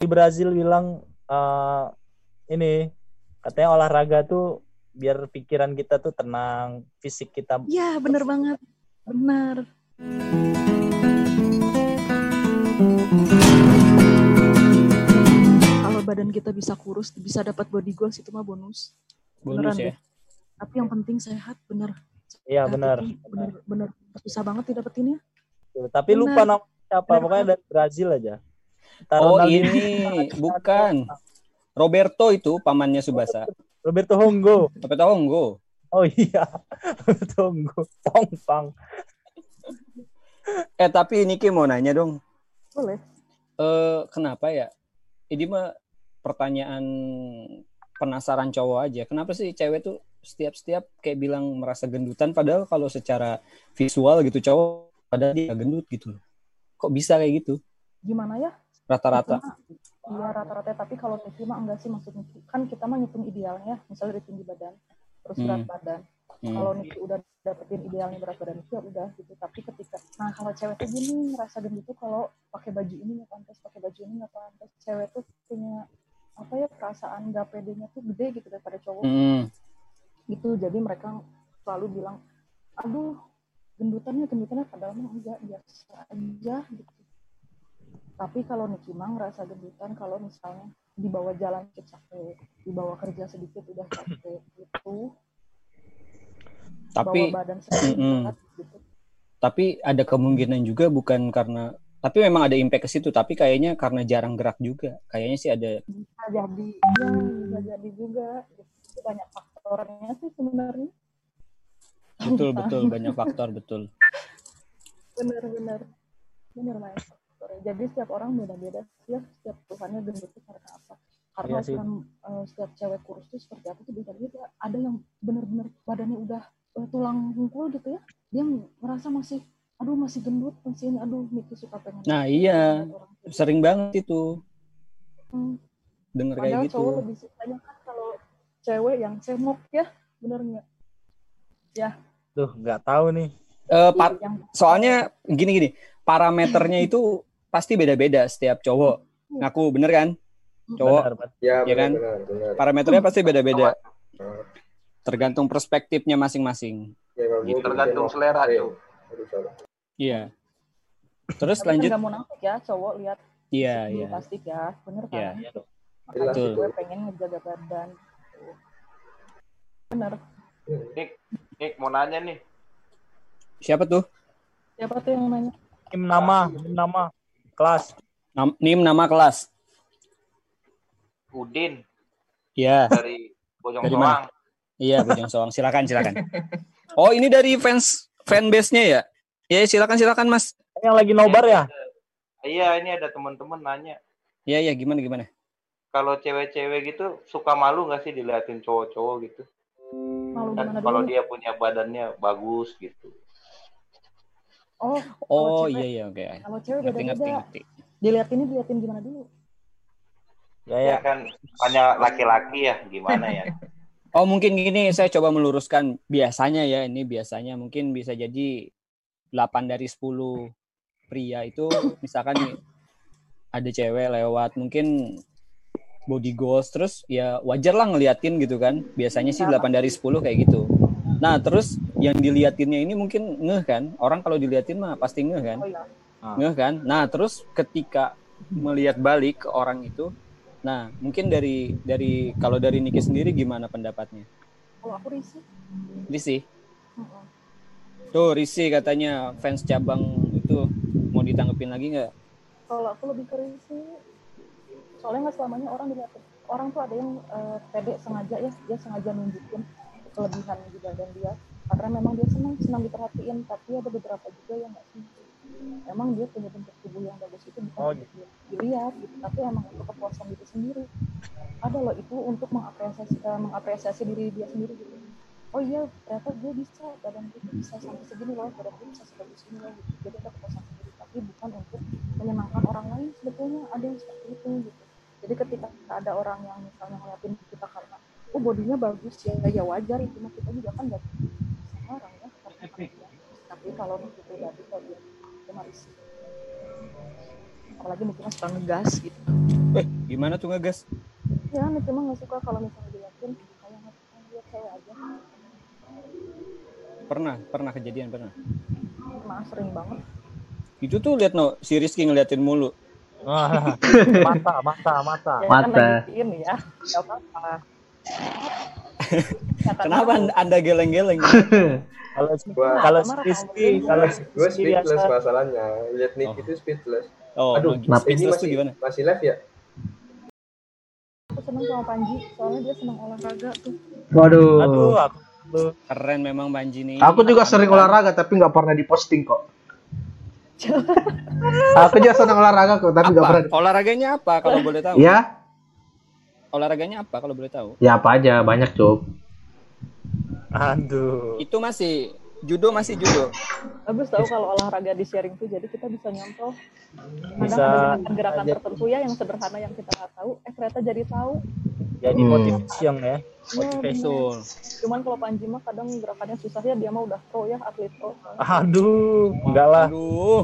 di Brazil bilang uh, ini katanya olahraga tuh biar pikiran kita tuh tenang, fisik kita. Iya, bener banget. Benar. Kalau badan kita bisa kurus, bisa dapat body goals itu mah bonus. Bonus Beneran ya. Deh. Tapi yang penting sehat, bener. Iya benar. Bener, bener, bisa banget didapetinnya. Tapi bener. lupa nama siapa, bener. pokoknya dari Brazil aja. Taruh oh ini, bukan. Roberto itu pamannya Subasa. Roberto Honggo. Roberto Honggo. Oh iya, Roberto Honggo. Pong pang. Eh tapi Niki mau nanya dong. Boleh. Eh kenapa ya? Ini mah pertanyaan penasaran cowok aja. Kenapa sih cewek tuh setiap-setiap kayak bilang merasa gendutan padahal kalau secara visual gitu cowok padahal dia gendut gitu Kok bisa kayak gitu? Gimana ya? Rata-rata. Iya rata-rata tapi kalau Niki mah enggak sih maksudnya kan kita mah ngitung idealnya misalnya dari tinggi badan terus hmm. berat badan hmm. kalau Niki udah dapetin idealnya berat badan itu ya udah gitu tapi ketika nah kalau cewek tuh gini ngerasa gendut tuh kalau pakai baju ini nggak pantas pakai baju ini nggak pantas cewek tuh punya apa ya perasaan gak pedenya tuh gede gitu daripada cowok hmm. gitu jadi mereka selalu bilang aduh gendutannya gendutannya padahal mah enggak biasa aja gitu tapi kalau Niki Mang rasa gendutan kalau misalnya dibawa jalan ke capek, dibawa kerja sedikit udah capek gitu. Tapi badan sedikit mm, gitu. Tapi ada kemungkinan juga bukan karena tapi memang ada impact ke situ tapi kayaknya karena jarang gerak juga. Kayaknya sih ada bisa jadi. Ya bisa jadi juga. Itu banyak faktornya sih sebenarnya. Betul betul. Banyak faktor betul. Benar benar. Benar mas jadi setiap orang beda-beda. Sih ya setiap Tuhannya gendut itu karena apa? Karena iya kan uh, setiap cewek kurus itu seperti apa tuh beda-beda. Ada yang benar-benar badannya udah uh, tulang bungkul gitu ya. Dia merasa masih aduh masih gendut masih ini aduh itu suka pengen nah iya. gitu. sering banget itu. Hmm. denger kayak gitu. cowok lebih sukanya kan kalau cewek yang cemok ya bener nggak? Ya. Tuh nggak tahu nih. Uh, soalnya gini gini parameternya itu pasti beda-beda setiap cowok. Ngaku bener kan? Cowok. Ya, ya kan? Bener, bener. Parameternya pasti beda-beda. Tergantung perspektifnya masing-masing. Ya, gitu. Tergantung selera tuh. Iya. Terus Tapi lanjut. Enggak mau nafik ya, cowok lihat. Iya, iya. Pasti ya, bener kan? Iya. Betul. Gue pengen ngejaga badan. Bener. Nik, Nik mau nanya nih. Siapa tuh? Siapa tuh yang nanya? Kim nama, Kim nama kelas. Nam, nim nama kelas. Udin. Iya. Dari Bojong dari Soang. Iya, Bojong Soang. Silakan, silakan. Oh, ini dari fans fan base-nya ya? Ya, silakan silakan, Mas. Yang lagi nobar ya? Iya, ini ada teman-teman nanya. Iya, iya, gimana gimana? Kalau cewek-cewek gitu suka malu nggak sih diliatin cowok-cowok gitu? Malu kan kalau dia punya badannya bagus gitu. Oh, oh iya iya oke. Okay. Kalau cewek beda beda. Ngerti, Dilihat ini dilihatin gimana dulu? Ya ya kan hanya laki-laki ya gimana ya? oh mungkin gini saya coba meluruskan biasanya ya ini biasanya mungkin bisa jadi 8 dari 10 pria itu misalkan nih, ada cewek lewat mungkin body goals terus ya wajar lah ngeliatin gitu kan biasanya sih 8 dari 10 kayak gitu Nah, terus yang diliatinnya ini mungkin ngeh kan? Orang kalau diliatin mah pasti ngeh kan? Oh, iya. Ah. Ngeh kan? Nah, terus ketika melihat balik ke orang itu, nah, mungkin dari dari kalau dari Niki sendiri gimana pendapatnya? Kalau aku risih. Risih? Tuh, risih katanya fans cabang itu mau ditanggepin lagi nggak? Kalau aku lebih ke risih. Soalnya nggak selamanya orang dilihatin. Orang tuh ada yang uh, pede sengaja ya, dia sengaja nunjukin kelebihan di badan dia karena memang dia senang senang diperhatiin tapi ada beberapa juga yang nggak sih emang dia punya bentuk tubuh yang bagus itu bukan oh, gitu. dilihat gitu tapi emang untuk kepuasan diri sendiri. Ada loh itu untuk mengapresiasi uh, mengapresiasi diri dia sendiri gitu. Oh iya ternyata gue bisa badan gue bisa sampai segini loh badan gue bisa sebagus ini loh gitu. Jadi ada kepuasan sendiri tapi bukan untuk menyenangkan orang lain. Sebetulnya ada yang seperti itu gitu. Jadi ketika ada orang yang misalnya ngeliatin kita karena oh bodinya bagus ya ya wajar itu mah kita juga kan tapi kalau itu berarti kalau dia cuma apalagi mah suka ngegas gitu Eh, gimana tuh ngegas? ya Niki mah nggak suka kalau misalnya diliatin kayak nggak suka lihat cewek aja Pernah, pernah kejadian pernah. pernah sering banget Itu tuh lihat no, si Rizky ngeliatin mulu. Wah, mata, mata, mata. ya Mata. kan lagi ini ya apa-apa Ya, Kenapa anda, anda geleng-geleng? Kalau kalau Rizky, kalau gue speechless biasa masalahnya lihat Nick Oh. itu speechless Oh, aduh kenapa? ini speechless masih gimana? masih live ya aku seneng sama Panji soalnya dia seneng olahraga tuh Waduh. Aduh, aku tuh. Keren memang Banji nih. Aku juga sering olahraga tapi nggak pernah diposting kok. Aku juga senang olahraga kok tapi nggak Apa? pernah. Olahraganya apa kalau boleh tahu? Ya, Olahraganya apa kalau boleh tahu? ya apa aja banyak cuk. Aduh. Itu masih judo masih judo. bagus tahu kalau olahraga di sharing tuh jadi kita bisa nyontoh kadang Bisa ada gerakan-gerakan aja. tertentu ya yang sederhana yang kita nggak tahu eh ternyata jadi tahu Jadi Hmm. motivation ya. Iya, Motivation. Betul. cuman kalau Panji mah kadang gerakannya susah ya dia mah udah pro ya atlet pro Aduh, enggak lah. Aduh.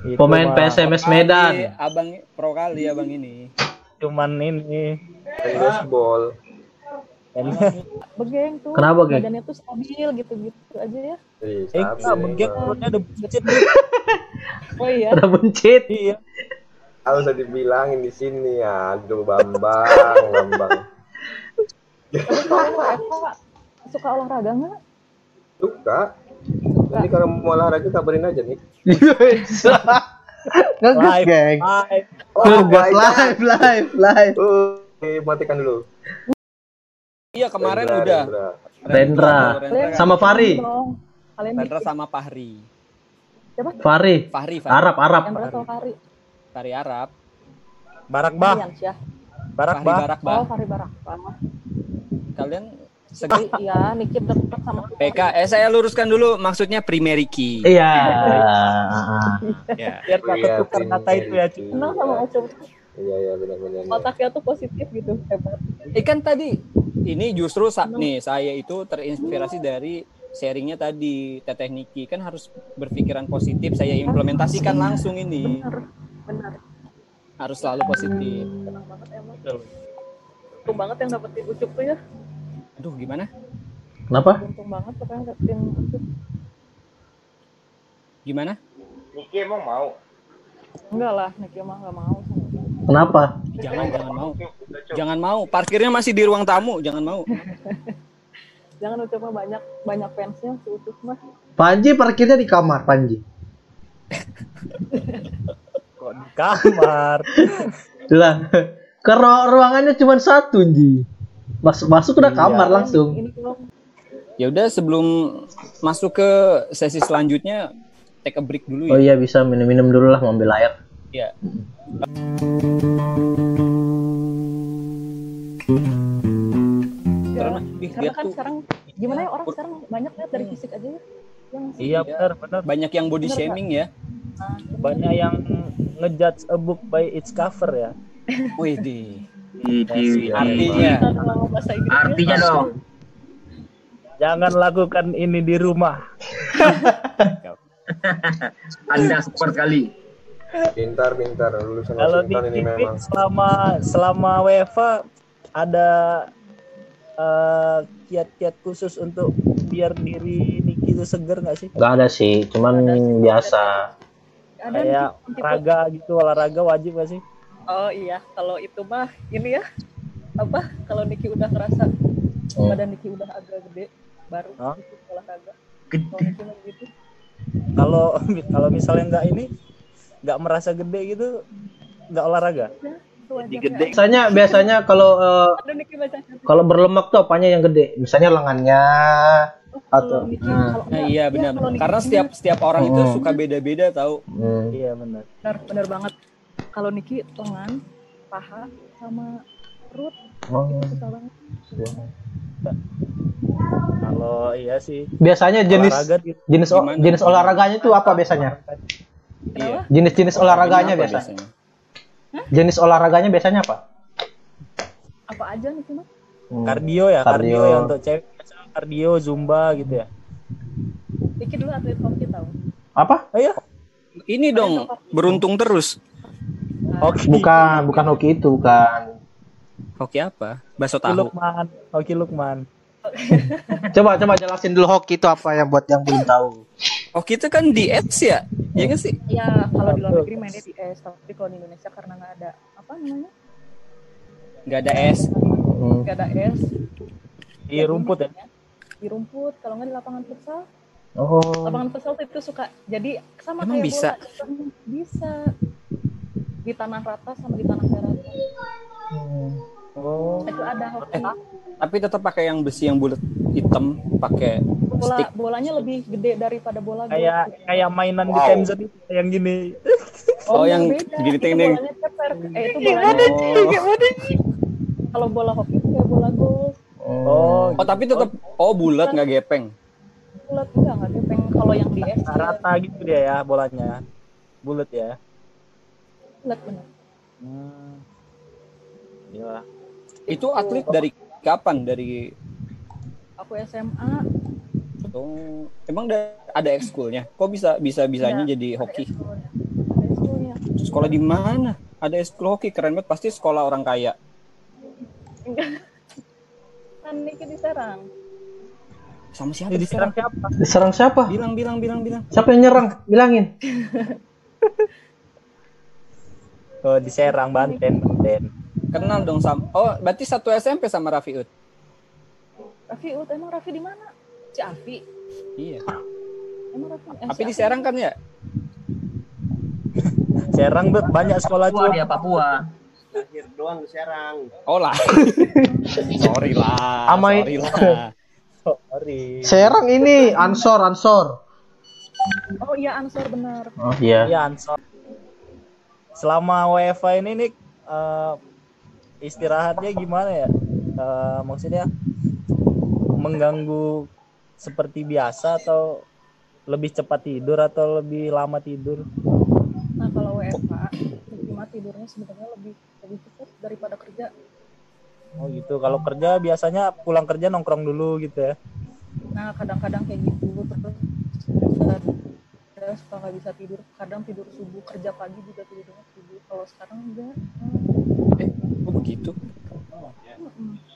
Itu Pemain mah PSMS Medan. Abang pro kali abang ini. Cuman ini. baseball begeng tuh Kenapa, Geng? badannya tuh stabil gitu-gitu aja ya Ih, Eh, enggak, begeng perutnya udah buncit. oh iya Ada buncit. Iya. Usah dibilangin di sini aduh bambang bambang suka olahraga nggak suka jadi kalau mau olahraga kabarin aja nih Ngegas Live. geng. Ngegas live live live. uh, matikan dulu Iya kemarin Rendra, udah. Rendra. Rendra. Rendra, Sama Fahri. kalian Rendra sama Fahri. Fahri. Fahri, Fahri. Arab Arab. Rendra Fahri Fahri Arab. Barak bah, Riansyah. barak Fahri bah. Barak oh bah. Fahri Barak Kalian Tapi segi iya Niki deket sama PK. Eh saya luruskan dulu maksudnya Primeriki. Iya. Ya. Biar gak Iya, ketukar kata itu ya. Senang sama Ocok iya iya benar-benar otaknya tuh positif gitu hebat Ikan tadi ini justru sa- nih saya itu terinspirasi dari sharingnya tadi Teteh Niki. Kan harus berpikiran positif saya implementasikan langsung ini. Benar. Benar. Harus selalu positif. Senang banget emang untung banget yang dapetin ucuk tuh ya. Aduh gimana? Kenapa? untung banget pokoknya dapetin ucuk gimana? Niki emang mau. enggak lah Niki mah nggak mau sama. Kenapa? jangan jangan mau jangan mau parkirnya masih di ruang tamu jangan mau jangan ucap mah banyak banyak fansnya si ucuk mah Panji parkirnya di kamar Panji. Kok di kamar? Lah, ke ru- ruangannya cuma satu Ji. Masuk masuk udah kamar langsung. ya udah sebelum masuk ke sesi selanjutnya take a break dulu Oh ya iya bisa minum-minum dulu lah mau ambil air. Ya karena ih, karena lihat kan tuh sekarang gimana ya orang sekarang banyak lihat dari fisik aja ya yang Iya benar benar. banyak yang body Bener, shaming ya nah, Banyak yang ngejudge a book by its cover ya. wih di Iya, artinya ngomong bahasa Inggris ya. Artinya dong, Jangan lakukan ini di rumah. Anda support kali. Pintar pintar lulusan Kalau di ini TV memang selama selama WFA ada eh, kiat-kiat khusus untuk biar diri Niki itu seger nggak sih? Gak ada sih, cuman Ada sih, biasa. ada Kayak olahraga gitu, olahraga wajib nggak sih? oh iya kalau itu mah ini ya apa kalau Niki udah ngerasa Hmm. badan Niki udah agak gede baru Hah? gitu olahraga Gede. kalau gitu Kalau kalau misalnya nggak ini nggak merasa gede gitu nggak olahraga. itu gede Biasanya biasanya kalau baca kalau berlemak tuh apanya yang gede? Misalnya lengannya kalau atau nah. kalau Nah, enggak, iya ya, benar. Niki Karena setiap setiap orang itu Oh. suka beda-beda tahu. hmm. Iya benar. benar benar banget kalau Niki lengan paha sama perut Oh. itu banget Kalau iya sih Biasanya jenis olahraga gitu. jenis Gimana? jenis olahraganya itu apa biasanya? Iya. Jenis-jenis olahraganya Apa biasa. Jenis olahraganya biasanya apa? apa aja Niki mah Hmm. Kardio ya, kardio, Kardio. ya untuk cewek kardio, zumba gitu ya. Niki dulu atlet hoki tahu Apa? Oh iya, Ini dong beruntung terus. Hoki. Bukan, bukan hoki itu, bukan. Hoki apa? Bakso Hoki tahu. Lukman. Hoki Lukman. Coba coba jelasin dulu hoki itu apa yang buat yang belum tahu. Hoki itu kan di apps ya? Iya nggak sih? Ya kalau di luar negeri mainnya di es, tapi kalau di Indonesia karena nggak ada apa namanya, Nggak ada es. Hmm. nggak ada es. Di rumput ya. Di rumput, kalau nggak di lapangan futsal. Oh. Lapangan futsal itu suka jadi sama Emang kayak bisa? bola. Bisa. Di tanah rata sama di tanah darat. Oh. Itu ada hoki. Tapi tetap pakai yang besi yang bulat hitam, pakai Bola stick. bolanya lebih gede daripada bola golf. Kayak kayak mainan di Wow. Tenzon itu yang gini. Oh, yang beda. gini Itu ting-ting. bolanya ceper. Eh itu bolanya. Oh. Kalau bola hoki itu kayak bola golf. Oh, oh, tapi tetap oh bulat nggak gepeng. Bulat enggak enggak gepeng. Kalau yang di es rata gitu dia ya bolanya. Bulat ya. bulat benar. Hmm. Iya. Itu atlet dari kapan? Dari Aku SMA oh, emang da- ada ekskulnya? Kok bisa bisa bisanya jadi hoki? Sekolah di mana? Ada ekskul hoki keren banget pasti sekolah orang kaya. Enggak. Kan Niki di Serang. Sama siapa? Diserang siapa? Diserang siapa? Bilang bilang bilang bilang. Siapa yang nyerang? Bilangin. Oh, diserang Banten, Banten. Kenal dong sama. Oh, berarti satu SMP sama Rafiut. Raffi Ut, emang Raffi di mana? Si Afi. Iya. Emang Raffi. eh, Tapi si di Serang kan ya? Serang bet banyak sekolah Papua dia Papua. Lahir doang di Serang. Oh lah. sorry lah. Amai- Sorry lah. Sorry. Serang ini Ansor, Ansor. Oh iya Ansor benar. Oh iya. Iya, Ansor. Selama WFA ini nih eh, istirahatnya gimana ya? Eh, maksudnya mengganggu seperti biasa atau lebih cepat tidur atau lebih lama tidur? Nah kalau WFH, cuma tidurnya sebenarnya lebih lebih cepat daripada kerja. Oh gitu. Kalau kerja biasanya pulang kerja nongkrong dulu gitu ya. Nah kadang-kadang kayak gitu terus saya suka nggak bisa tidur. Kadang tidur subuh kerja pagi juga tidurnya subuh. Kalau sekarang enggak. Oh begitu. Mm-mm.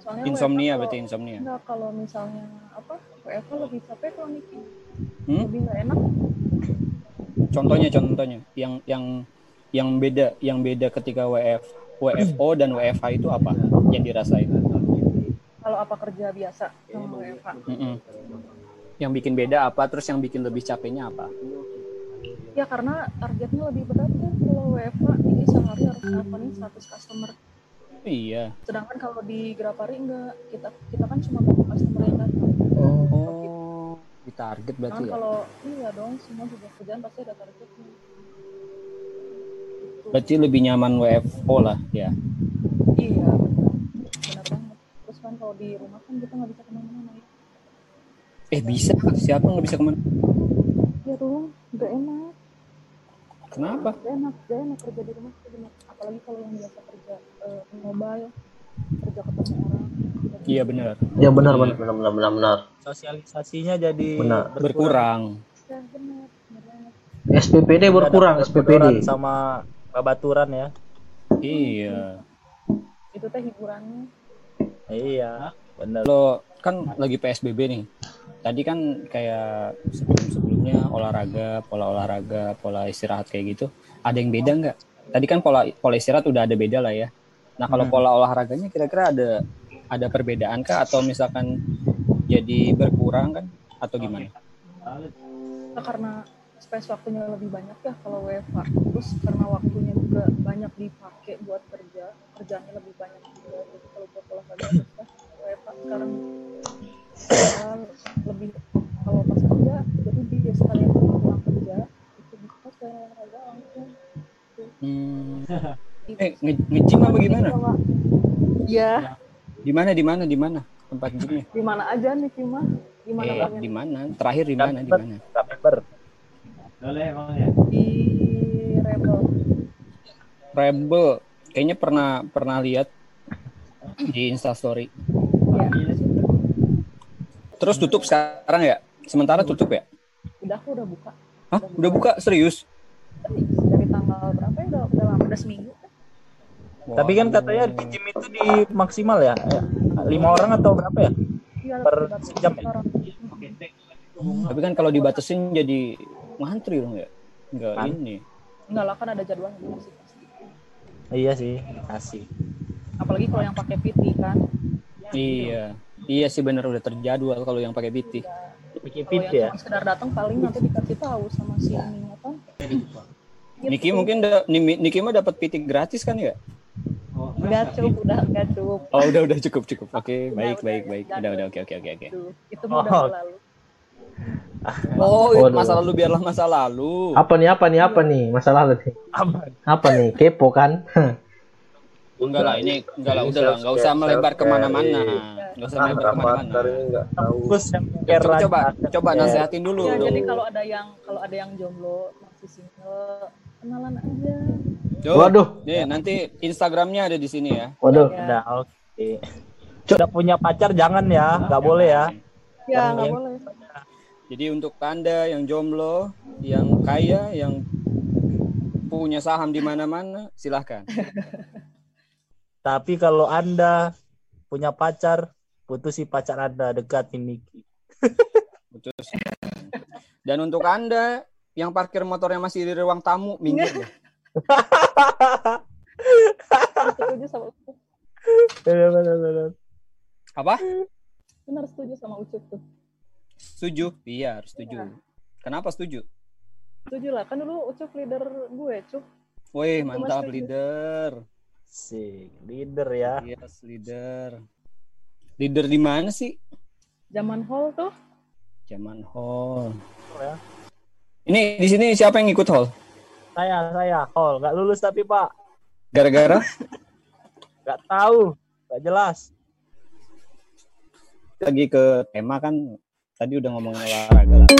Soalnya Insomnia berarti insomnia. Enggak kalau misalnya apa WFH lebih capek kalau Niki Hmm? lebih nggak enak. Contohnya contohnya yang yang yang beda yang beda ketika WF WFO dan WFH itu apa yang dirasain? Kalau apa kerja biasa sama WFH. Mm-mm. Yang bikin beda apa? Terus yang bikin lebih capeknya apa? Ya karena targetnya lebih berat ya kalau WFH ini sehari harus nelfonin 100 customer. Iya. Sedangkan kalau di Grapari enggak, kita kita kan cuma mau customer yang datang. Oh, di target berarti ya. kalau iya dong, semua juga kerjaan pasti ada targetnya. Berarti lebih nyaman WFO lah ya. Iya, benar. Benar banget. Terus kan kalau di rumah kan kita nggak bisa ke mana-mana ya. Eh bisa siapa nggak bisa ke mana? Ya dong, nggak enak. Kenapa? Gak enak, gak enak kerja di rumah itu benar. Apalagi kalau yang biasa kerja eh, mobile, kerja ketemu orang. Iya benar. Ya benar benar benar benar benar. benar. Sosialisasinya jadi Benar. Berkurang. Ya benar, benar. SPPD berkurang, Ada SPPD. sama babaturan ya. Iya. Itu teh hiburannya. Iya, bener. Kalau kan lagi PSBB nih. Tadi kan kayak sebelum-sebelumnya olahraga, pola olahraga, pola istirahat kayak gitu. Ada yang beda nggak? Tadi kan pola pola istirahat udah ada beda lah ya. Nah kalau Hmm. pola olahraganya kira-kira ada ada perbedaan kah atau misalkan jadi berkurang kan atau gimana? Nah, karena space waktunya lebih banyak ya kalau WFH. Terus karena waktunya juga banyak dipakai buat kerja, kerjanya lebih banyak juga. Jadi kalau buat olahraga. WFH sekarang ya, lebih kalau pas kerja, jadi dia sekalian pulang kerja itu bisa ke olahraga langsung. Hmm. Eh nge- nge-gym apa gimana? Iya, Di mana di mana di mana tempat gymnya? di mana aja nih Cima? Di mana Eh di mana? Terakhir di mana di mana? Nggak member. Di Rebel. Rebel kayaknya pernah pernah lihat di Instastory. Ya, di. Terus tutup sekarang ya? Sementara tutup ya? Udah aku udah buka. Hah? Udah buka serius? Serius, dari tanggal berapa? seminggu. Tapi kan katanya di gym itu di maksimal ya, lima orang atau berapa ya? Iya, Per sejam ya? orang. Tapi kan kalau dibatasin jadi ngantri dong ya. Enggak Kan. ini. Enggak lah kan ada jadwalnya pasti. pasti. Iya sih, kasih. Apalagi kalau yang pakai PT kan. Iya. Iya sih bener udah terjadwal kalau yang pakai PT. Bikin Kalau fit yang ya. cuma sekedar datang paling nanti dikasih tahu sama si ininya kan. Niki mungkin da, Ni- Niki mah dapat PT gratis kan ya? Enggak cukup, udah enggak cukup. Oh udah udah cukup cukup. Oke Udah, baik udah, baik ya. baik. Udah udah oke oke oke oke. Aduh, itu udah Oh. berlalu. Oh Waduh. masa lalu biarlah masa lalu. Apa nih apa nih apa nih masalah nih? Apa? Apa nih kepo kan? Enggak lah ini enggak lah udah lah enggak usah melebar ke mana-mana. Enggak usah Ah, melebar ke mana-mana. nggak Coba coba coba nasehatin dulu. Ya, jadi kalau ada yang kalau ada yang jomblo masih single, kenalan aja. Tuh, Waduh, Nih nanti Instagramnya ada di sini ya. waduh. Ya, Udah, oke. Udah punya pacar jangan ya, nggak boleh ya. ya Yang- nggak boleh. Jadi untuk anda yang jomblo, yang kaya, yang punya saham di mana-mana, silahkan. Tapi kalau anda punya pacar, putusi pacar anda dekatin Niki. Putus. Dan untuk anda yang parkir motornya masih di ruang tamu, minggir deh. Setuju sama Ucup. Bener-bener. Apa? Benar setuju sama Ucup tuh. Setuju? Iya, harus setuju. Kenapa setuju? Setuju lah, kan dulu Ucup leader gue, Cup. Wih, mantap setuju. leader. Si leader ya. Yes, leader. Leader di mana sih? Zaman hall tuh, Zaman hall. Ya. Ini di sini siapa yang ikut hall? Saya, saya, Hall, nggak lulus tapi Pak, Gara-gara? nggak tahu, nggak jelas. Lagi ke tema kan tadi udah ngomongin olahraga lah.